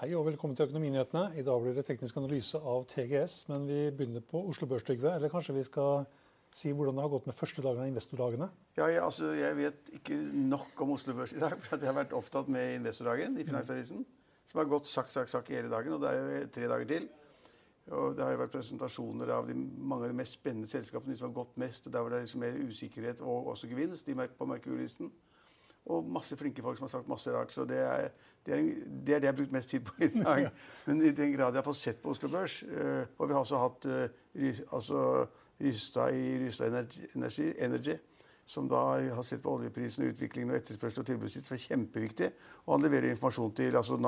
Hei og velkommen til Økonominyhetene. I dag blir det teknisk analyse av TGS, men vi begynner på Oslo Børs, Trygve. Eller kanskje vi skal si hvordan det har gått med første dagen av investordagene? Ja, jeg, altså, jeg vet ikke nok om Oslo Børs i dag. for Jeg har vært opptatt med investordagen i Finansavisen. Som har gått sakk, sakk, sakk hele dagen. Og det er jo tre dager til. Og det har jo vært presentasjoner av de, mange av de mest spennende selskapene, de som har gått mest. Og der var det liksom mer usikkerhet og også gevinst de på Merkur-listen. Og masse flinke folk som har sagt masse rart. Så det er det, er, det, er det jeg har brukt mest tid på i dag. Men i den grad jeg har fått sett på Oslo Børs øh, Og vi har også hatt øh, altså, Rystad i Rystad Energy, Energy, som da har sett på oljeprisen, utviklingen og etterspørsel og tilbudet sitt, som er kjempeviktig. Og han leverer informasjon til altså,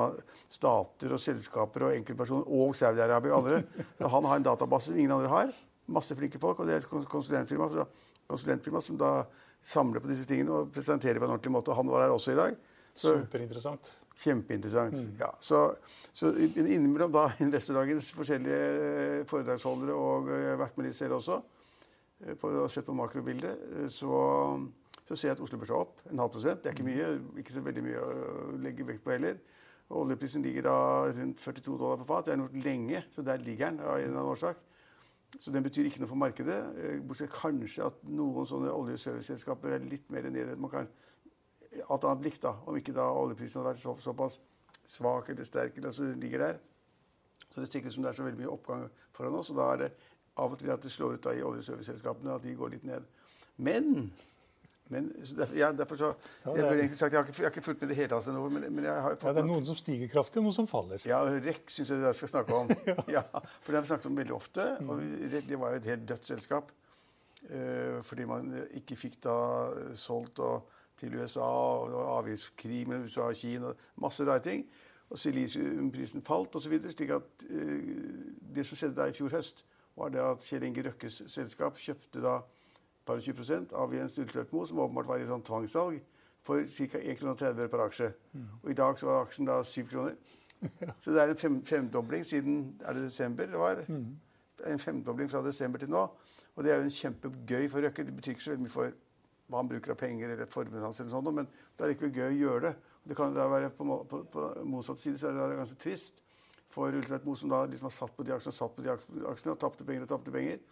stater og selskaper og enkeltpersoner og Saudi-Arabia og andre. Så han har en database som ingen andre har. Masse flinke folk. Og det er et konsulentfirma, konsulentfirma som da samler på disse tingene og presentere på en ordentlig måte. Han var her også i dag. Så, Superinteressant. Kjempeinteressant. Mm. Ja, så, så innimellom da investordagens forskjellige eh, foredragsholdere, og jeg har vært med litt selv også, eh, på, og sett på makrobildet, eh, så, så, ser jeg at Oslo bør seg opp en halv prosent. Det er ikke mye, ikke så veldig mye å legge vekt på heller. Og oljeprisen ligger da rundt 42 dollar på fat. Det er gjort lenge, så der ligger den av en eller annen årsak. Så den betyr ikke noe for markedet. Bortsett kanskje at noen sånne oljeserviceselskaper er litt mer nede enn man kan alt annet likt, da. Om ikke da oljeprisen hadde vært så, såpass svak eller sterk, eller så den ligger der. Så det ser ikke ut som det er så veldig mye oppgang foran oss. Og da er det av og til at det slår ut da i oljeserviceselskapene, at de går litt ned. Men men derfor, ja, derfor så, jeg, jeg, sagt, jeg, har ikke, jeg har ikke fulgt med det hele tatt ennå. Men, men, jeg har fått ja, det er noen som stiger kraftig, og noen som faller. Ja, REC syns jeg jeg skal snakke om. ja. For det har vi snakket om veldig ofte. og Det var jo et helt dødt selskap. Uh, fordi man ikke fikk da solgt og til USA, og avgiftskrig mellom USA og Kina, masse rare ting. Og silisiumprisen falt osv. slik at uh, det som skjedde da i fjor høst, var det at Kjell Inge Røkkes selskap kjøpte da par 20% av Jens Ulltveit-Moe, som åpenbart var i sånn tvangssalg, for ca. 1,30 kr per aksje. Og i dag så var aksjen da 7 kroner. Så det er en fem, femdobling siden er det desember det var. En femdobling fra desember til nå. Og det er jo en kjempegøy for Røkke. Det betyr ikke så veldig mye for hva han bruker av penger eller formuen hans, eller sånt, men det er likevel gøy å gjøre det. Det kan da være På, på, på motsatt side så er det ganske trist for Ulltveit Moe, som da liksom har satt på de aksjene og satt på de aksjene og tapte penger og tapte penger.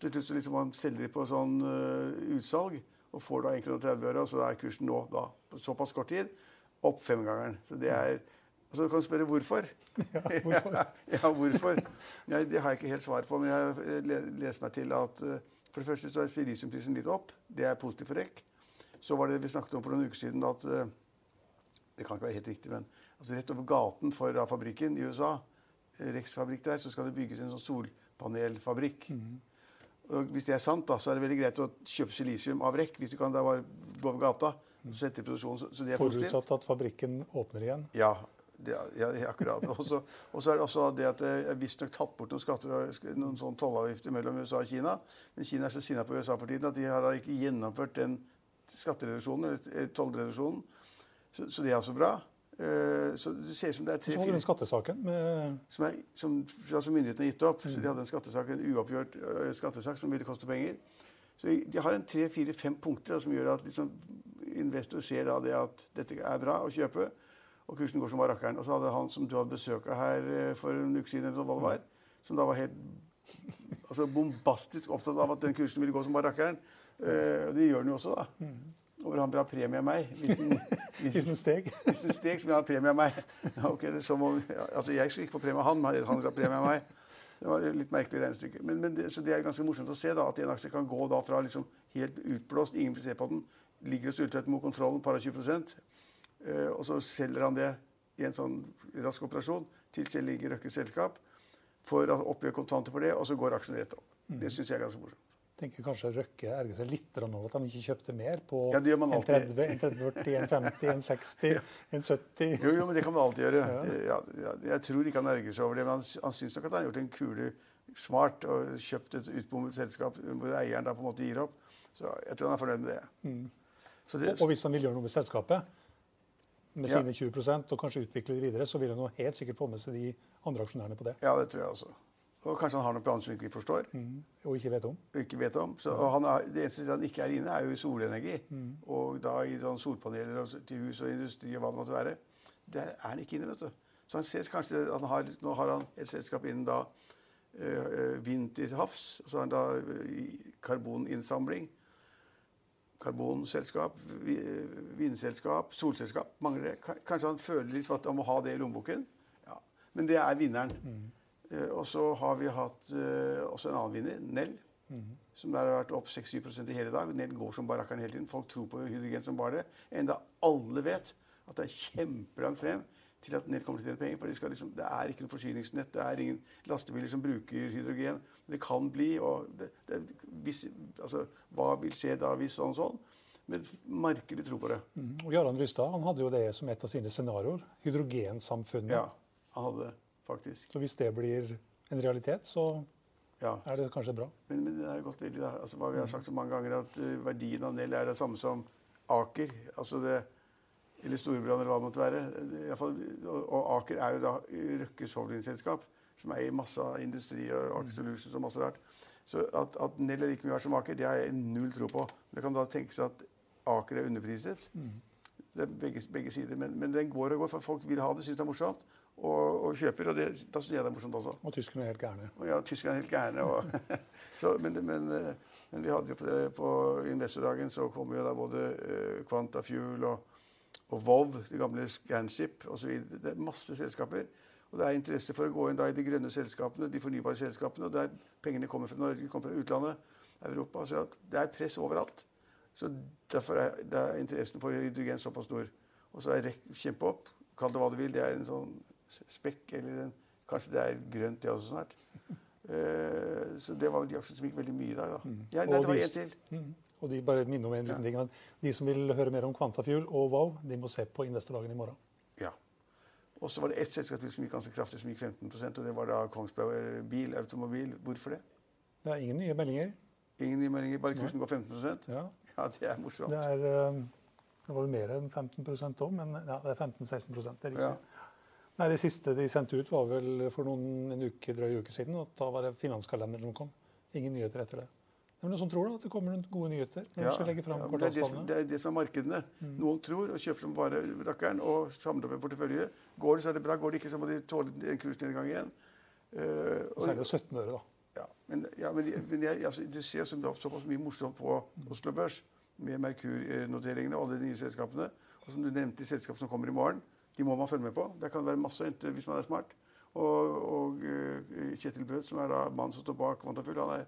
Til slutt så liksom man selger de på sånn uh, utsalg og får da 1,30 øre, og så er kursen nå da på såpass kort tid opp femgangeren. Så det er og så kan du spørre hvorfor. Ja, hvorfor? ja, hvorfor? Ja, det har jeg ikke helt svar på, men jeg lest meg til at uh, for det første så er silisiumprisen litt opp. Det er positivt for REC. Så var det vi snakket om for noen uker siden at uh, Det kan ikke være helt riktig, men altså rett over gaten for fabrikken i USA, RECs fabrikk der, så skal det bygges en sånn solpanelfabrikk. Mm. Og hvis det er sant, da, så er det veldig greit å kjøpe silisium av REC. Hvis du kan da bare gå over gata og sette i produksjon. Så, så det er Forutsatt at fabrikken åpner igjen? Ja, det, ja, akkurat. Og så er det også det at det er visstnok tatt bort noen skatter noen sånn tollavgifter mellom USA og Kina. Men Kina er så sinna på USA for tiden at de har da ikke gjennomført den skattereduksjonen, eller tollreduksjonen. Så, så, det er altså bra. Uh, så det ser ut som det er tre Så hadde den skattesaken med... Som, er, som, som myndighetene har gitt opp. Mm. Så de hadde en skattesak, en uoppgjort uh, skattesak som ville koste penger. Så de har en tre, fire, fem punkter da, som gjør at liksom, investor ser da det at dette er bra å kjøpe. Og kursen går som barakkeren rakkeren. Og så hadde han som du hadde besøk av her eh, for en uke siden, eller hva det var, som da var helt altså bombastisk opptatt av at den kursen ville gå som barakkeren rakkeren. Det gjør den jo også, da. Mm. Og vil ha premie av meg. Hvis den, hvis, den steg? Hvis den steg, så vil han ha premie av meg. Okay, om, altså Jeg skulle ikke få premie av han, men han vil ha premie av meg. Det var et litt merkelig regnestykke. Men, men det, så det er ganske morsomt å se da, at en aksje kan gå da fra liksom helt utblåst, ingen vil se på den, ligger og stulter mot kontrollen, par og 20 Eh, og så selger han det i en sånn rask operasjon til Kjell Inge Røkkes selskap får oppgjør kontanter for det, og så går aksjen rett opp. Det syns jeg er ganske morsomt. Tenker kanskje Røkke erger seg litt over at han ikke kjøpte mer på Ja, det gjør man en alltid. 30, en 30, en 50, en 60, en 70. Jo, jo, men det kan man alltid gjøre. Ja. Ja, jeg tror ikke han erger seg over det, men han, han syns nok at han har gjort en kule smart og kjøpt et utbommet selskap hvor eieren da på en måte gir opp. Så jeg tror han er fornøyd med det. Så det Og hvis han vil gjøre noe med selskapet, med sine 20 og kanskje utvikle det videre, så vil han jo helt sikkert få med seg de andre aksjonærene på det. ja, det tror jeg også. Og kanskje han har noen planer som vi forstår. forstår. Og ikke vet om. ikke vet om. Så, er, det eneste han ikke er inne, er jo solenergi. Og da i sånn solpaneler og, til hus og industri og hva det måtte være. Der er han ikke inne, vet du. Så han ses kanskje han har, nå har han et selskap innen da øh, vind til havs. Og så har han da øh, karboninnsamling. Karbonselskap, vindselskap, solselskap. Mangler det. Kanskje han føler litt at han må ha det i lommeboken. Ja. Men det er vinneren. Eh, og så har vi hatt eh, også en annen vinner, Nell. Som der har vært opp 6-7 i hele dag. Nell går som barrakkeren hele tiden. Folk tror på hydrogen som bare det. Enda alle vet at det er kjempelangt frem til at Nell kommer til å tjene penger. For det, liksom, det er ikke noe forsyningsnett, det er ingen lastebiler som bruker hydrogen. Det kan bli. og det, det, hvis, altså, Hva vil skje da hvis sånn og sånn? Men markedet tror på det. Mm. Og Jarand Rystad han hadde jo det som et av sine scenarioer. Hydrogensamfunnet. Ja, han hadde det, faktisk. Så hvis det blir en realitet, så Ja. er det kanskje bra. Men, men det er godt veldig da. Altså, vi har sagt så mange ganger, at uh, verdien av Nell er det samme som Aker. Altså det, eller Storebrand, eller hva det måtte være. Det- i fall, og, og Aker er jo da Røkkes holdingselskap, som eier masse industri og Aker Solutions og masse rart. Så at, at Nell er like mye verdt som Aker, det har jeg null tro på. Det kan da tenkes at Aker er underpriset. Det er begge, begge sider. Men, men den går og går, for folk vil ha det, syns det er morsomt, og, og kjøper. Og det, da syns jeg det er morsomt også. Og tyskerne er helt gærne. Og ja, tyskerne er helt gærne. Og, så, men, men, eh, men vi hadde jo på, det, på investordagen så kom jo da både uh, Quantafuel og, og Vov, det gamle Scanship osv. Det er masse selskaper. Og det er interesse for å gå inn da i de grønne selskapene, de fornybare selskapene. Og der pengene kommer fra Norge, kommer fra utlandet, Europa. Så det er press overalt. Så derfor er, det er interessen for hydrogen såpass stor. Og så er REC kjempe opp. Kall det hva du vil. Det er en sånn spekk, eller en, kanskje det er grønt det også snart. Uh, så det var de aksjene som gikk veldig mye i dag, da. Ja, nei, det var én til. Mm. Og de bare minner om en liten ting. at De som vil høre mer om Kvantafuel og Wow, de må se på investordagen i morgen. Ja. Og så var det ett selskap til som gikk ganske kraftig, som gikk 15 og det var da Kongsberg Bil Automobil. Hvorfor det? Det er ingen nye meldinger. Ingen nye bare kursen går 15 Ja, Ja, det er morsomt. Det er eh, det var jo mer enn 15% òg, men ja, det er 15-16 Det er riktig. Ja. Nei, Det siste de sendte ut, var vel for noen, en uke, drøy uke siden. og Da var det finanskalenderen som kom. Ingen nyheter etter det. Det er noen som tror da, at det kommer noen gode nyheter når de skal legge frem ja, det, er det, som, det er det som er markedene. Noen tror og kjøper som bare rakkeren og samler opp en portefølje. Går det, så er det bra. Går det ikke, så må de tåle en kursnedgang igjen. Eh, Og så er det jo 17 øre, da. Ja, men, ja, men, men jeg, altså, du ser som det er såpass mye morsomt på Oslo Børs med Merkur-noteringene og alle de nye selskapene. Og som du nevnte, de selskapene som kommer i morgen, de må man følge med på. Der kan det være masse å hente hvis man er smart. Og, og eh, Kjetil Bøth, som er da mannen som står bak Quantafull, han er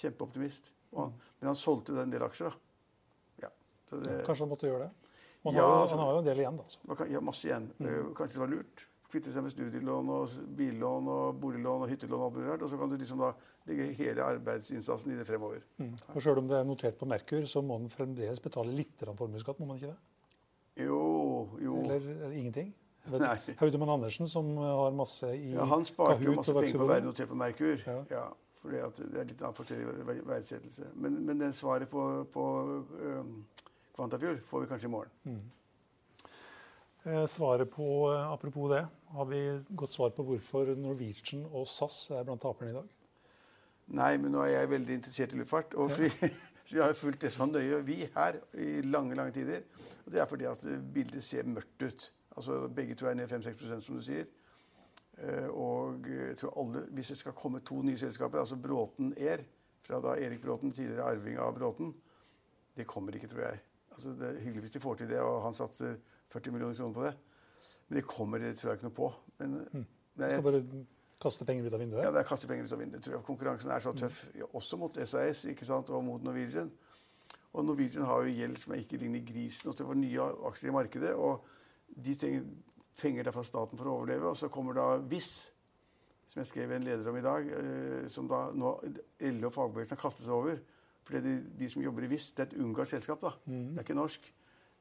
kjempeoptimist. Og, Men han solgte en del aksjer, da. Ja, så det, Kanskje han måtte gjøre det. Han, Ja, har, jo, altså- han har jo en del igjen, da. Så. kan, ja, masse igjen. Eh, Kanskje det var lurt. Kvitte seg med studielån og billån og boliglån og hyttelån og alt. Og så kan du liksom da legge hele arbeidsinnsatsen i det fremover. Og Sjøl om det er notert på Merkur, så må den fremdeles betale litt formuesskatt, må man ikke det? Jo, jo. Eller er det ingenting? Haudemann Andersen, som har masse i Ja, han sparte jo masse penger på å være notert på Merkur. Ja. Ja. fordi det er litt annen forskjellig verdsettelse. Men, men det svaret på, på um, Kvantafjord får vi kanskje i morgen. Eh, Svaret på, eh, Apropos det, har vi godt svar på hvorfor Norwegian og SAS er blant taperne i dag? Nei, men nå er jeg veldig interessert i luftfart. Og fordi, så vi har fulgt det så nøye, vi her, i lange lange tider. Og det er fordi at eh, bildet ser mørkt ut. Altså Begge to er ned 5-6% som du sier. Eh, Og jeg tror alle, hvis det skal komme to nye selskaper, altså Bråten Air, fra da Erik Bråten, tidligere arving av Bråten, det kommer ikke, tror jeg. Altså Det er hyggelig hvis de får til det, og han satser 40 millioner kroner på det. Men det kommer, det tror jeg ikke noe på. Men, men jeg- Skal bare kaste penger ut av vinduet? ja, det er kaste penger ut av vinduet. tror jeg. Konkurransen er så tøff, også mot SAS ikke sant? og mot Norwegian. Og Norwegian har jo gjeld som ikke ligner grisen. og Det var nye aksjer i markedet, og de trenger penger fra staten for å overleve. Og så kommer da Wizz, som jeg skrev en leder om i dag, eh, som da nå LO og fagbevegelsen har kastet seg over. Fordi de, de, som jobber i VIS, det er et ungarsk selskap. da. Mm. Det er ikke norsk.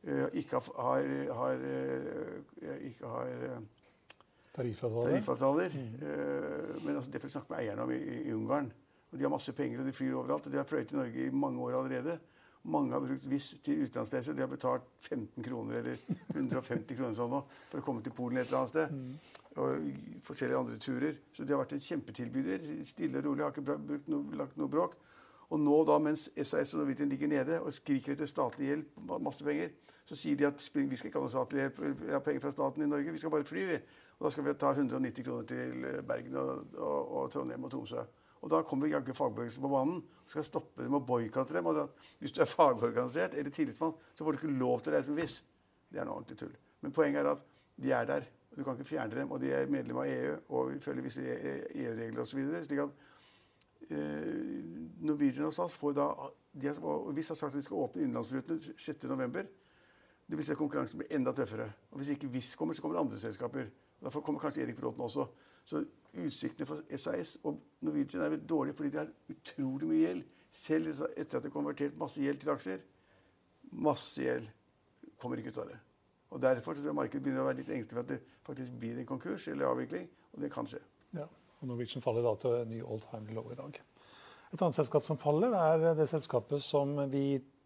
Uh, ikke har, har, uh, ikke har uh, Tariffavtaler. Tariffavtaler. Mm. men altså, det får vi snakke med eierne om i, i, Ungarn. Og De har masse penger, og de flyr overalt. og De har fløyet til Norge i mange år allerede. Mange har brukt VIS til utenlandsreiser. De har betalt 15 kroner eller 150 kroner sånn nå, for å komme til Polen et eller annet sted. Mm. Og forskjellige andre turer. Så de har vært en kjempetilbyder. Stille og rolig, har ikke brukt noe, lagt noe bråk. Og nå da, mens SAS og Norwegian ligger nede og skriker etter statlig hjelp, masse penger, så sier de at vi skal ikke ha noe statlig hjelp, vi har penger fra staten i Norge, vi skal bare fly, vi. Og da skal vi ta 190 kroner til Bergen og, og, og Trondheim og Tromsø. Og da kommer jaggu fagbevegelsen på banen og skal stoppe dem og boikotte dem. Og da, hvis du er fagorganisert eller tillitsmann, så får du ikke lov til å reise med VIS. Det er noe ordentlig tull. Men poenget er at de er der. og Du kan ikke fjerne dem. Og de er medlem av EU og følger visse EU-regler e osv. slik at eh, Norwegian og SAS får da de har, og de har sagt at de skal åpne innenlandsrutene 6.11. Det vil si at konkurransen blir enda tøffere. Og Hvis ikke Wizz kommer, så kommer andre selskaper. Derfor kommer kanskje Erik Bråten også. Så utsiktene for SAS og Norwegian er veldig dårlige fordi de har utrolig mye gjeld. Selv etter at de har konvertert masse gjeld til aksjer. Masse gjeld kommer ikke ut av det. Og Derfor tror jeg markedet begynner å være litt engstelig for at det faktisk blir en konkurs eller avvikling. Og det kan skje. Ja, og Norwegian faller da til ny all time low i dag. Et annet selskap som faller, er det selskapet som vi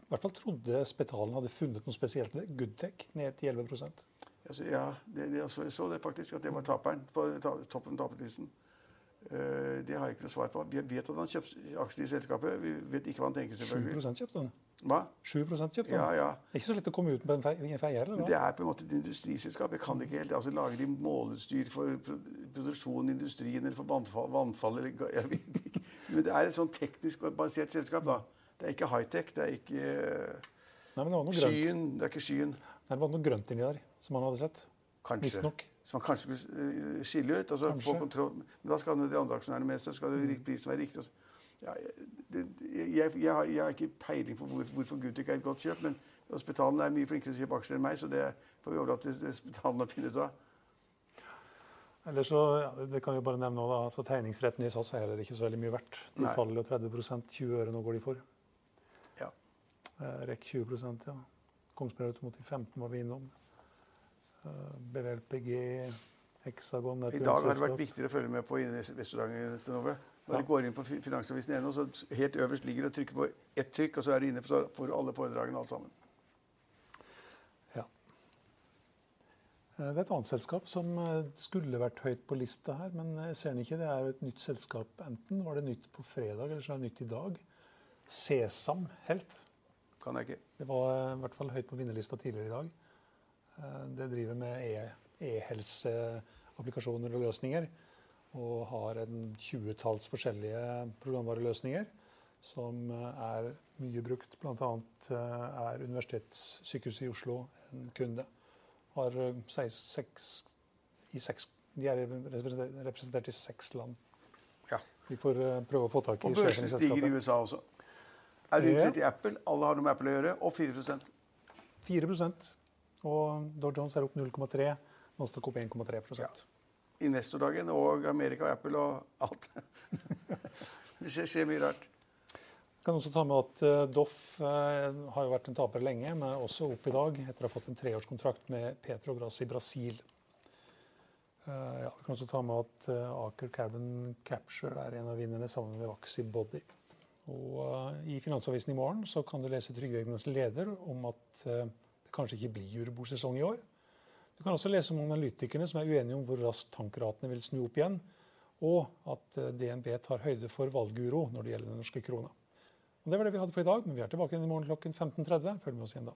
i hvert fall trodde Spetalen hadde funnet noe spesielt med. Goodtech ned til 11% Altså, ja, det, det, jeg så det faktisk, at det var taperen på toppen av taperlisten. Uh, det har jeg ikke noe svar på. Vi vet at han kjøpte aksjer i selskapet. Vi vet ikke hva han tenker. selvfølgelig. 7 kjøpte han. Hva? 7 kjøpte han. Ja, ja. Det er ikke så lett å komme ut med en feie heller. Det er på en måte et industriselskap. Jeg kan ikke helt altså, Lager de måleutstyr for produksjon i industrien eller for vannfall, vannfall eller, jeg vet ikke. Men det er et sånn teknisk basert selskap. da. Det er ikke high-tech. Det er ikke Nei, men det var noe skyen. Det er ikke skyen. Nei, det var noe grønt inni der som han hadde sett. Kanskje. Visstnok. Som man kanskje skulle uh, skille ut. altså få kontroll. Men da skal de andre aksjonærene med seg. skal det mm. prisen være riktig. Altså. Ja, det, jeg, jeg, har, jeg, har, ikke peiling på hvor, hvorfor Gutic er et godt kjøp. Men Hospitalen er mye flinkere til å kjøpe aksjer enn meg, så det får vi overlate til Hospitalen å finne ut av. Eller så, ja, det kan vi bare nevne nå da, så Tegningsretten i SAS er heller ikke så veldig mye verdt. De Nei. faller 30 20 øre nå går de for. Ja. Eh, REC 20 ja. Kongsberg Automotiv 15 var vi innom. Eh, BVLPG, Hexagon I dag har det vært viktigere å følge med på investordagen. Når du går inn på Finansavisen ennå, så helt øverst ligger det og trykker på ett trykk, og så er du inne for alle foredragene alt sammen. Ja. Eh, det er et annet selskap som eh, skulle vært høyt på lista her, men jeg ser den ikke. Det er et nytt selskap. Enten var det nytt på fredag, eller så er det nytt i dag. Sesam Health. Kan jeg ikke. Det var i hvert fall høyt på vinnerlista tidligere i dag. Eh, det driver med e- e-helseapplikasjoner og løsninger. Og har en tjuetalls forskjellige programvareløsninger som eh, er mye brukt. Bl.a. Eh, er Universitetssykehuset i Oslo en kunde. Har seks, i seks, de er representert i seks land. Ja. Vi får prøve å få tak i Og børsene stiger i USA også. Er du interessert i Apple? Alle har noe med Apple å gjøre. Og 4 4 og Dow Jones er opp 0,3. Nasdaq opp 1,3 ja. Investordagen og Amerika og Apple og alt. det skjer, mye rart. Jeg kan også ta med at uh, Doff uh, har jo vært en taper lenge, men også opp i dag etter å ha fått en treårskontrakt med Petrobras i Brasil. Uh, ja, vi kan også ta med at Aker Carbon Capture er en av vinnerne sammen med Vaxi Body. Og I Finansavisen i morgen så kan du lese Trygve leder om at det kanskje ikke blir julebordsesong i år. Du kan også lese om analytikerne som er uenige om hvor raskt tankratene vil snu opp igjen, og at eh, DNB tar høyde for valguro når det gjelder den norske krona. Og Det var det vi hadde for i dag, men vi er tilbake igjen i morgen klokken 15.30. Følg med oss igjen da.